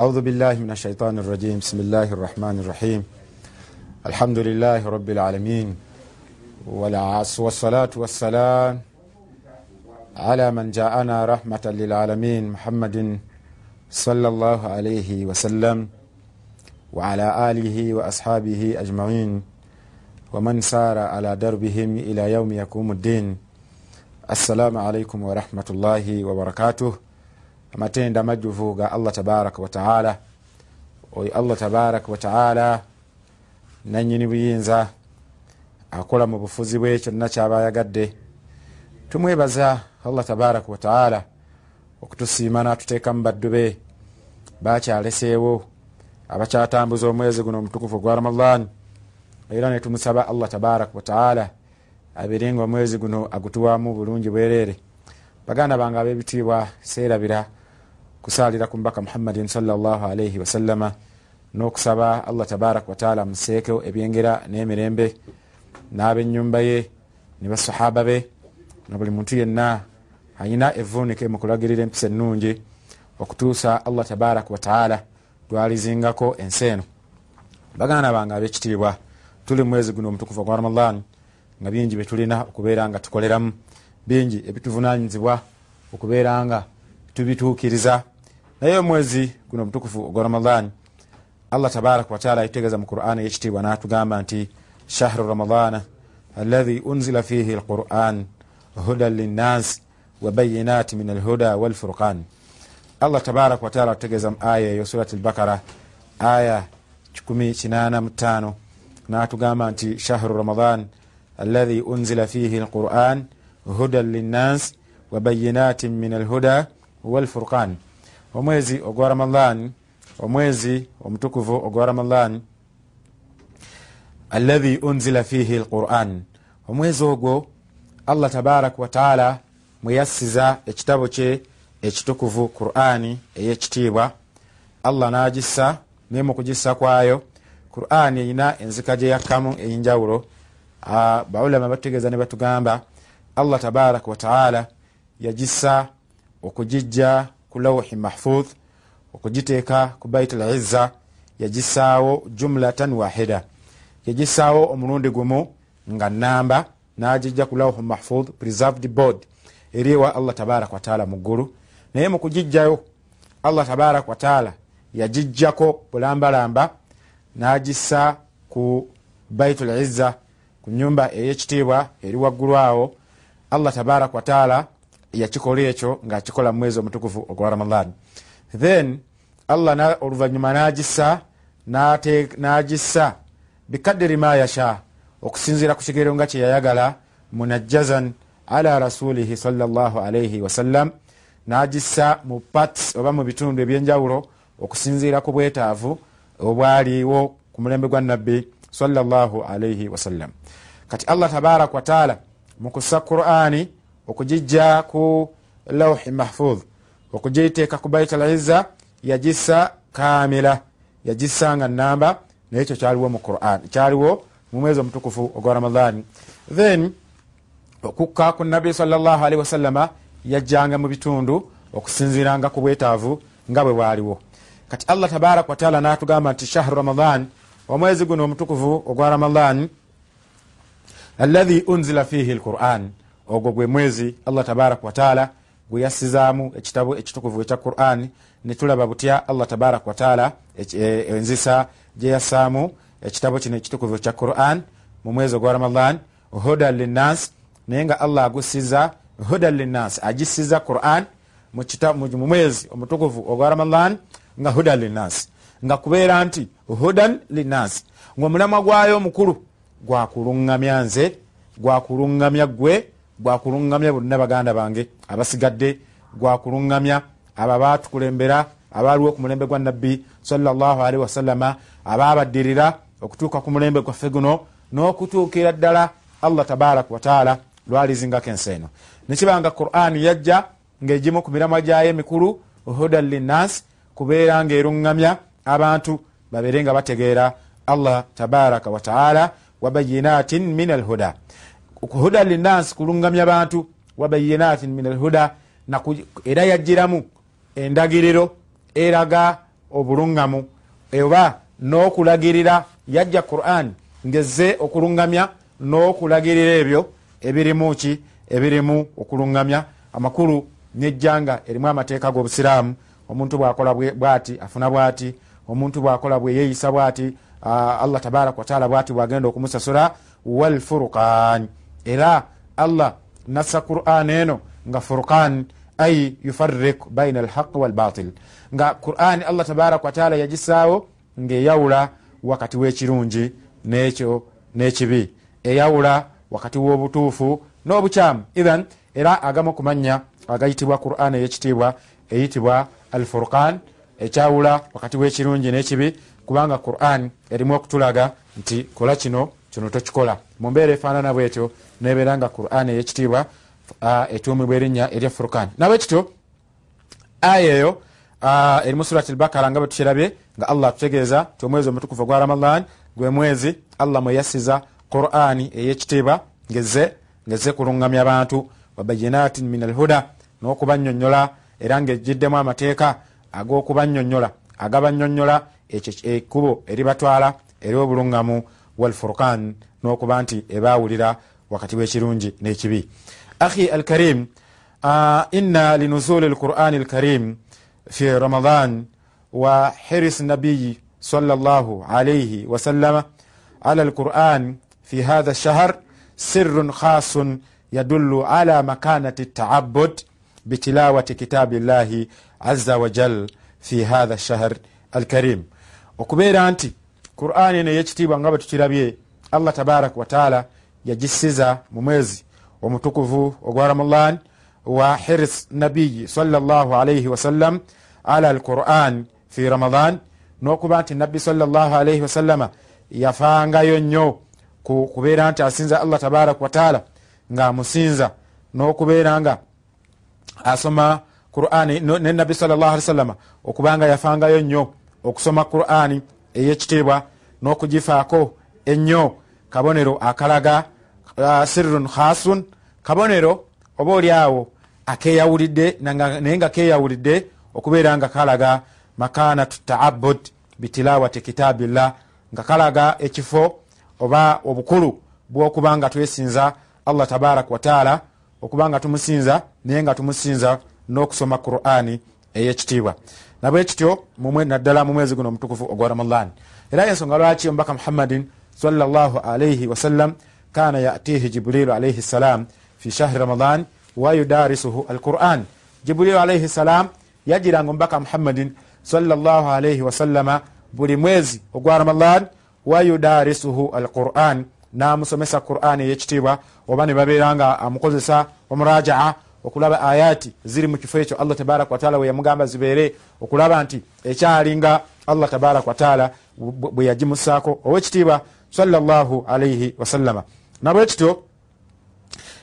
أعوذ بالله من الشيطان الرجيم. بسم الله الرحمن الرحيم. الحمد لله رب العالمين. والصلاة والسلام على من جاءنا رحمة للعالمين. محمد صلى الله عليه وسلم وعلى آله وأصحابه أجمعين. ومن سار على دربهم إلى يوم يقوم الدين. السلام عليكم ورحمة الله وبركاته. Amatenda amajjuvu ga allah tabaraka wataala oyo allah tabaraka wataala nanyini buyinza akola mu bufuzi bwe kyonna kyaba ayagadde tumwebaza allah tabaraka wataala okutusiima natuteekamu baddu be bakyaleseewo abakyatambuza omwezi guno omutukufu gwa ramadan. Era netumusaba allah tabaraka wataala abirenga omwezi guno agutuwamu bulungi bwereere. Baganda bange abebitiibwa seerabira kusalira ku mbaka muhammadin salllahalaihi wasallama n'okusaba allah tabaraka wataala museeko ebyengera n'emirembe n'abenyumba ye ne basahaba be na buli muntu yenna ayina evunike mu kulagirira empisa ennungi okutuusa allah tabaraka wataala lwalizingako ensi eno baganda bange abekitiibwa tuli mwezi guno omutukufu gwa ramadan nga bingi byetulina okubeera nga tukoleramu bingi ebituvunanyizibwa okubeera nga tubituukiriza naye omwezi guno omutukufu ogwa ramadan allah tabaraka wataala ayitegeeza mu qur'an eyekitiibwa natugamba nti shahru ramadana alahi unzila fihi alquran hudan linnas wabayinati min alhuda walfurqan. Allah tabaraka wataala atutegeeza mu aya eyo surat albakara aya 185 natugamba nti shahru ramadan alahi unzila fihi alquran hudan linnas wabayinatin min alhuda walfurqan omwezi ogwa ramadan omwezi omutukuvu ogwa ramadan alahi unzila fihi alquran. Omwezi ogwo allah tabaraka wataala mweyassiza ekitabo kye ekitukuvu qurani eyekitiibwa. Allah nagissa naye mukugissa kwayo qurani erina enzika gyeyakkamu eyinjawulo baulama batutegeeza ne batugamba allah tabaraka wataala yagissa okugijja ku lawhi mahfudh okugiteeka ku bait lizza yagisaawo jumlatan wahida. Yagisaawo omulundi gumu nga namba nagijja ku lawhi mahfudh preserved board eriwa allah tabaraka wataala muggulu naye mukugijjayo allah tabaraka wataala yagijjako bulambalamba nagissa ku bait lizza ku nyumba eyekitiibwa eri waggulu awo. Allah tabaraka wataala yakikola ekyo ngaakikola mu mwezi omutukufu ogwa ramadan then allah oluvanyuma nagissa nagissa bikadiri ma yasha okusinzira ku kigero nga kyeyayagala munajjazan ala rasulihi salaalaihi wasallam nagissa mu pats oba mu bitundu ebyenjawulo okusinzira ku bwetaavu obwaliwo ku mulembe gwa nabbi salaalaihi wasallam kati allah tabaraka wataala mukussa qurani okugijja ku lawhi mahfudh okugiteeka ku bait lizza yagissa kamila yagissa nga namba naye ekyo kyaliwo mu quran kyaliwo mu mwezi omutukufu ogwa ramadani then okukka ku nabbi salllahalihi wasallama yajjanga mu bitundu okusinziranga ku bwetaavu nga bwe bwaliwo kati allah tabaraka wataala natugamba nti shahru ramadan omwezi guno omutukufu ogwa ramadan alahi unzila fihi lquran ogwo gwe mwezi allah tabaraka wataala gweyassizaamu ekitabo ekitukuvu ekya quran netulaba butya allah tabaraka wataala enzisa gyeyassaamu ekitabo kino ekitukuvu ekya quran mu mwezi ogwa ramadan hudan linnas naye nga allah agusiza hudan linnas agisiza quran mu mwezi omutukuvu ogwa ramadan nga hudan linnas. Nga kubeera nti hudan linnas ngaomulamwa gwayo omukulu gwakuluŋŋamya nze gwakuluŋŋamya gwe gwakuluŋŋamya bonna baganda bange abasigadde gwakuluŋŋamya abo abatukulembera abaaliwo ku mulembe gwa nabbi salllahalihi wasallama ababaddirira okutuuka ku mulembe gwaffe guno n'okutuukira ddala allah tabaraka wataala lwalizingako ensi eno. Nekibanga qurani yajja ngaegimu ku miramwa gyayo emikulu hudan linnas kubeera ngaeruŋŋamya abantu babeere nga bategeera allah tabaraka wataala wabayinatin min alhuda huda linnas kulungamya bantu wabayinatin min alhuda era yajiramu endagiriro eraga obuluŋŋamu oba n'okulagirira yajja quran ngezze okuluŋŋamya n'okulagirira ebyo ebirimu ki? Ebirimu okuluŋŋamya amakulu nejjanga erimu amateeka g'obusiraamu. Omuntu bwakola bwati afuna bwati. Omuntu bwakola bweyeyisa bwati. Allah tabaraka wataala bwati bwagenda okumusasula walfurukan era allah nassa quran eno nga furukan ai yufarik baina alhaq walbatil. Nga quran allah tabaraka wataala yagisaawo ngaeyawula wakati w'ekirungi nekyo n'ekibi eyawula wakati w'obutuufu n'obukyamu ithan era agamu kumanya agayitibwa quran eyekitiibwa eyitibwa alfurkan ekyawula wakati w'ekirungi n'ekibi kubanga quran erimu okutulaga nti kola kino kino tokikola. Mumbeera efaanana bwetyo nebeera nga quran eyekitiibwa etuumibwa erinnya erya furkan nabwekityo aya eyo erimu surat albakara nga bwetukirabye nga allah atutegeeza ti omwezi omutukufu ogwa ramadan gwe mwezi allah mweyasiza qurani eyekitiibwa ngeze ngeze kuluŋŋamya abantu wabayinatin min alhuda n'okubanyonyola era ngaejiddemu amateeka ag'okubanyonyola agabanyonyola ekyo ekkubo eribatwala eri obuluŋŋamu walfurqan nokuba nti ebaawulira wakati w'ekirungi n'ekibi. Akhi alkarim ina linuzuli alqurani alkarim fi ramadan wa hiris nabiyi صلى الله عليه وسلم على القرآن في هذا الشهر سر خاص يدل على مكانة التعبد بتلاوة كتاب الله عز وجل في هذا الشهر الكريم okubeera nti qur'ani eno eyekitiibwa nga bwe tukirabye allah tabaraka wataala yagisiza mu mwezi omutukuvu ogwa ramadan wa hiris nabiyi salaalaihi wasallam ala alquran fi ramadan n'okuba nti nabbi salaalaihi wasallama yafangayo nnyo kubeera nti asinza allah tabaraka wataala ngaamusinza n'okubeera nga asoma qurani ne nabbi sawasalama okubanga yafangayo nnyo okusoma qurani eyekitiibwa n'okugifaako ennyo. Kabonero akalaga uh, sirrun khasun. Kabonero oba oli awo akeyawulidde naye nga keyawulidde okubeera nga kalaga makanatu taabud bitilawati kitabillah nga kalaga ekifo oba obukulu bwokuba nga twesinza allah tabaraka wataala okuba nga tumusinza naye nga tumusinza n'okusoma qurani eyekitiibwa. Nabwekityo naddala mu mwezi guno omutukufu ogwa ramadan era ensonga lwaki omubaka muhammadin salaalaihi wasallam kana yatihi jibrilu alaihi ssalam fi shahri ramadan wayudarisuhu alquran jibrilu alaihi ssalam yajiranga omubaka muhammadin salaalaihi wasallama buli mwezi ogwa ramadan wayudarisuhu alquran namusomesa quran eyekitiibwa oba ne babeera nga amukozesa omurajaa okulaba ayati ziri mu kifo ekyo allah tabaraka wataala we yamugamba zibeere okulaba nti ekyalinga allah tabaraka wataala bwe yagimusaako owekitiibwa salaalaihi wasallama nabwekityo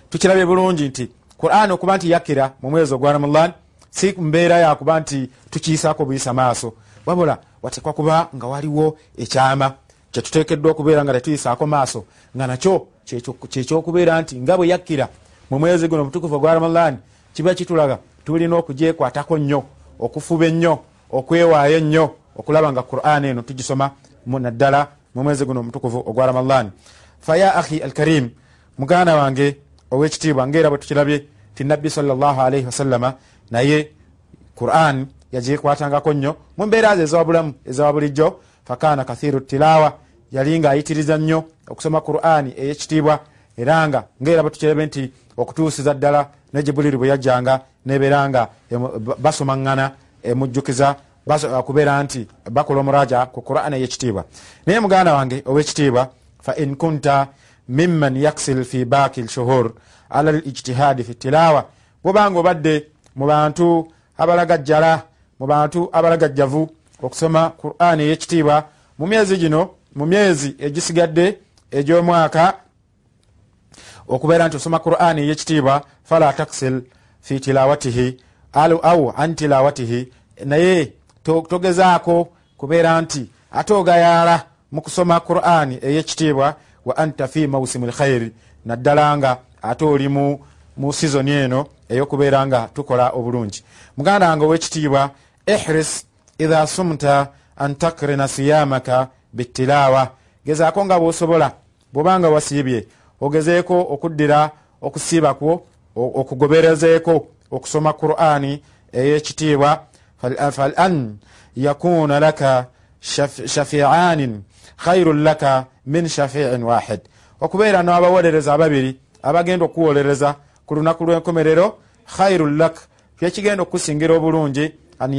tukirabye bulungi nti quran okuba nti yakira mu mwezi ogwa ramadan si mbeera yakuba nti tukiisaako buyisa maaso. Wabula watekwa kuba nga waliwo ekyama kyetutekeddwa okubeera nga tetuyisaako maaso nga nakyo kyekyokubeera nti nga bwe yakkira mu mwezi guno omutukufu ogwa ramadan kiba kitulaga tulina okugyekwatako nnyo okufuba ennyo okwewaayo ennyo okulaba nga quran eno tugisoma naddala mu mwezi guno omutukufu ogwa ramadan faya ahi alkarim muganda wange owekitiibwa ngaera bwe tukirabye ti nabbi salaalaihi wasallama naye quran yagyekwatangako nnyo mu mbeera ze ezawabulamu ezawa bulijjo fakana kathiru tilawa yali nga ayitiriza nnyo okusoma qurani eyekitiibwa era nga ngaera bwetukirabe nti okutuusiza ddala ne jibuliiri bwe yajjanga nebeera nga basomaŋŋana emujjukiza kubeera nti bakola omuraja ku qurani eyekitiibwa. Naye muganda wange owekitiibwa fa in kunta mimman yaksil fi baki lshuhur ala lijtihadi fi tilawa bwobanga obadde mu bantu abalagajjala mu bantu abalagajjavu okusoma qurani eyekitiibwa mu myezi gino mu myezi egisigadde egy'omwaka okubeera nti osoma qurani eyekitiibwa fala taksil fi tilawatihi au an tilawatihi naye togezaako kubeera nti ate ogayaala mu kusoma qurani eyekitiibwa wa anta fi mausimu lkhairi naddala nga ate oli mu sizoni eno eyokubeera nga tukola obulungi. Muganda wange owekitiibwa ihris idha sumta an takrina siyamaka bitilawa. Gezaako nga bwosobola bwobanga wasiibye ogezeeko okuddira okusiibakwo okugoberezeeko okusoma qur'ani eyekitiibwa falan yakuna laka shafianin khairun laka min shafiin wahid. Okubeera nabawolereza ababiri abagenda okuwolereza ku lunaku lwenkomerero khairun lak kyekigenda okusingira obulungi an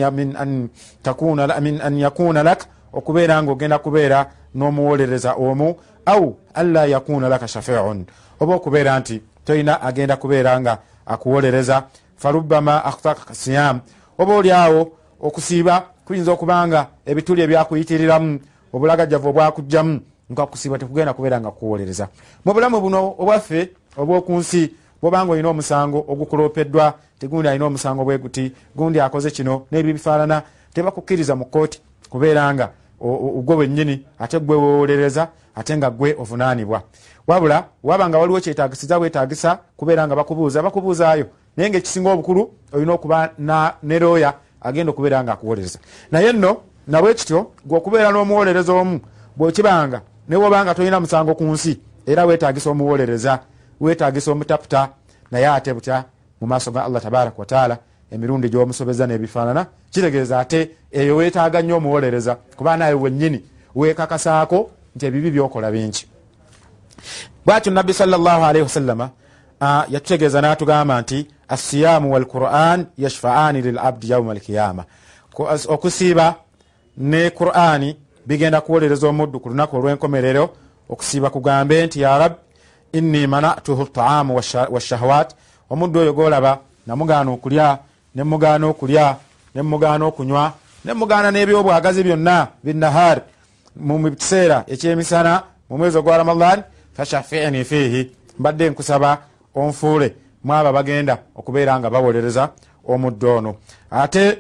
yakuna lak okubeera nga ogenda kubeera n'omuwolereza omu au anla yakuna laka shafiun. Oba okubeera nti tolina agenda kubeera nga akuwolereza farubama akhtaka siyam. Oba oliawo okusiiba kuyinza okubanga ebituli ebyakuyitiriramu obulagajavu obwakugjamu nga kusiiba tekugenda kubeera nga kuwolereza mu bulamu buno obwaffe obwokunsi bwobanga olina omusango ogukulopeddwa tigundi alina omusango bweguti gundi akoze kino nebyo bifaanana tebakukkiriza mu kooti kubeera nga gwe bwennyini ate gwe wewolereza ate nga gwe ovunanibwa wabula wabanga waliwo kyetagisiza wetagisa kubeera nga bakubuuza bakubuuzaayo. Naye nga ekisinga obukulu olina okuba neroya agenda okubeera nga akuwolereza naye nno nabwe kityo gwe okubeera n'omuwolereza omu bwekibanga newobanga tolina musango ku nsi era wetagisa omuwolereza wetagisa omutaputa naye ate butya mu maaso ga allah tabaraka wataala emirundi gyomusobeza nebifaanana kitegeeza ate eyo wetaaga nnyo omuwolereza kuba naye wennyini wekakasaako nti ebibi byokola bingi. Bwatyo nabbi salllahalaihi wasallama yatutegeeza natugamba nti assiyamu walquran yashfaani lilabdi yauma alkiyama okusiiba ne qurani bigenda kuwolereza omuddu ku lunaku olwenkomerero okusiiba kugambe nti ya rab inni manatuhu taamu washahwat omuddu oyo golaba namugaana okulya nemugaana okulya nemugaana okunywa nemugaana n'ebyobwagazi byonna binahar mu kiseera ekyemisana mu mwezi ogwa ramadan fashafini fiihi. Mbadde nkusaba onfuule mwaba bagenda okubeera nga bawolereza omuddo ono. Ate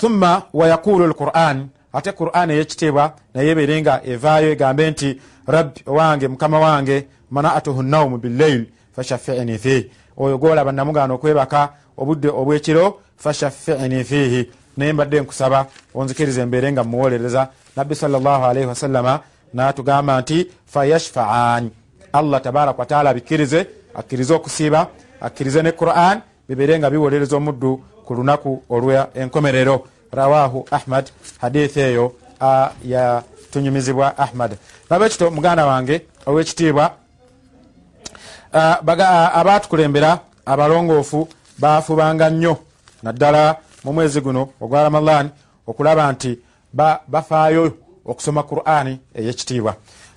thumma wayaqulu lquran ate quran eyekitiibwa naye ebeere nga evaayo egambe nti rabbi owange mukama wange manatuhu naumu billail fashafini fiihi. Oyo golaba namugaana okwebaka obudde obwekiro fashafini fiihi naye mbadde nkusaba onzikiriza embeere nga muwolereza nabbi salllahalaihi wasallama natugamba nti fayashfaan. Allah tabaraka wataala abikkirize akkirize okusiiba akkirize ne quran bibeere nga biwolereza omuddu ku lunaku olwa enkomerero. Rawahu ahmad hadithi eyo yatunyumizibwa ahmad. Nabekito muganda wange owekitiibwa abatukulembera abalongoofu bafubanga nnyo. Naddala mu mwezi guno ogwa ramadan okulaba nti bafaayo okusoma qurani eyekitiibwa.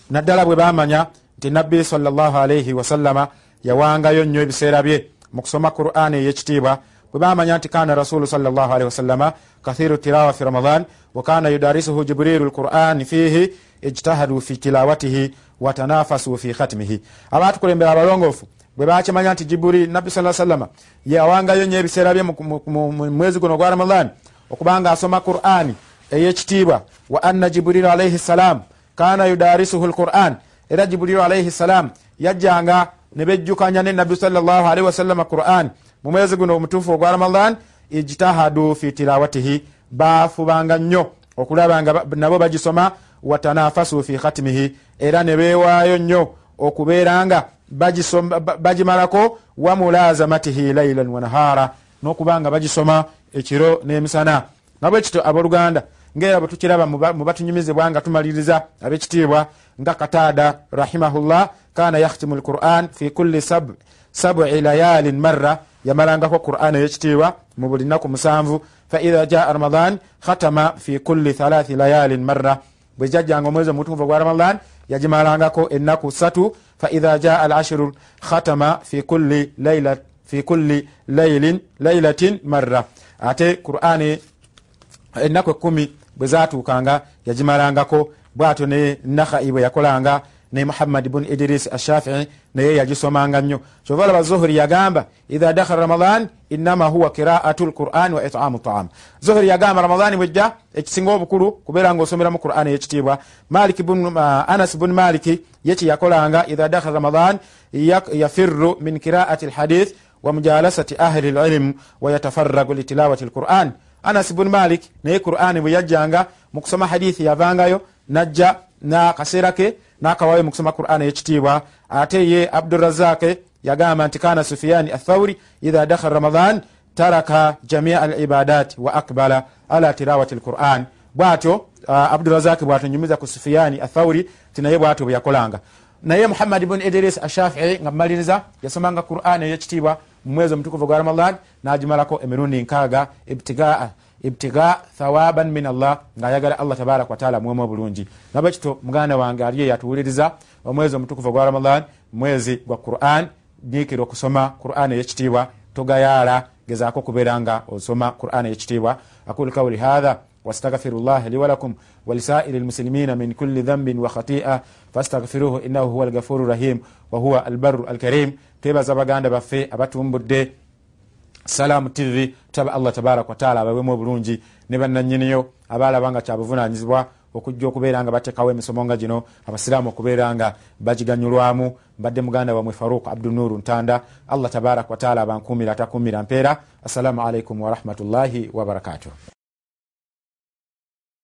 Naddala bwe bamanya nti nabbi salaalaihi wasallama yawangayo nnyo ebiseera bye mu kusoma qurani eyekitiibwa. Bwe bamanya nti kana rasulu salaalii wasallama kathiru tilawa fi ramadan wakana yudarisuhu jibrilu lquran fihi ijtahadu fi tilawatihi watanafasu fi khatimihi abatukulembera abalongoofu bwe bakimanya nti jiburil nabbi saa sallama yawangayo nnyo ebiseera bye mu mwezi guno ogwa ramadan okubanga asoma qurani eyekitiibwa wa anna jibrilu alaihi ssalam kana yudarisuhu lquran era jibrilu alaihi ssalam yajjanga ne bejjukanya ne nabbi salllahalihi wasallama quran mu mwezi guno omutuufu ogwa ramadan ijtahadu fi tilawatihi bafubanga nnyo okulaba nga nabo bagisoma watanafasu fi khatimihi era ne beewaayo nnyo okubeera nga bagimalako wa mulazamatihi lailan wanahara n'okuba nga bagisoma ekiro n'emisana. Nabwekityo abooluganda ngaera bwetukiraba mu batunyumizibwa nga tumaliriza abekitiibwa nga kataada rahimahullah kana yakhtimu lquran fi kulli sabi layalin marra yamalangako quran eyekitiibwa mu buli naku musanvu. Faidha jaa ramadan khatama fi kulli thalathi layalin marra. Bwe jajjanga omwezi omutuufu gwa ramadan yagimalangako ennaku satu faidha jaa alashiru khatama fi kulli lailatin marra ate qurani ennaku ekumi bwe zatuukanga yagimalangako bwatyo ne nakhai bwe yakolanga ne muhammad bun idris ashafii naye yagisomanga nnyo. Kyova laba zuhuri yagamba idha dakhala ramadan inama huwa qiraatu lquran wa itamu taam. Zuhuri yagamba ramadani bwejja ekisinga obukulu kubeera nga osomeramu quran eyekitiibwa anas bun maliki yeki yakolanga idha dakhala ramadan yafiru min qiraati lhadith wa mujalasati ahli lilm wa yatafaragu litilawati lquran anas bun malik naye qurani bwe yajjanga mukusoma hadithi yavangayo najja nakaseera ke nakawayo mukusoma qurani yekitiibwa ate ye abdurazake yagamba nti kana sufiyani athauri idha dakhala ramadan taraka jamia al ibadat wa akbala ala tirawati lquran bwatyo uh, abdurazaki bwatonyumiza ku sufiyani athauri tinaye bwatyo bweyakolanga naye muhammad bun idris ashafii nga mumaliriza yasomanga qurani eyekitiibwa mumwezi omutukuvu gwa ramadan nagimalako emirundi nkaaga ibtigaa ibtiga thawaban min allah ngaayagala allah tabaraka wataala mwemu obulungi. Nabwekito muganda wange aliyo yatuwuliriza omwezi omutukuvu gwa ramadan mwezi gwa quran nyikira okusoma quran eyekitiibwa togayaala gezaako okubeera nga osoma quran eyekitiibwa. Aqulu kauli hatha wastaghfiru llah li walakum walisairi lmuslimina min kulli dhambin wa khati'a fastaghfiruhu innahu huwa alghafuru rahim wahuwa albaru alkarim. Twebaza baganda baffe abatumbudde salamu tv taba allah tabaraka wataala abawemu obulungi ne bannanyiniyo abaalaba nga kyabuvunanyizibwa okujja okubeera nga batekawo emisomo nga gino abasiraamu okubeera nga bagiganyulwamu. Mbadde muganda wamwe faruk abdunuru ntanda allah tabaraka wataala abankumira atakumira mpeera. Assalamu alaikum warahmatullahi wabarakatuh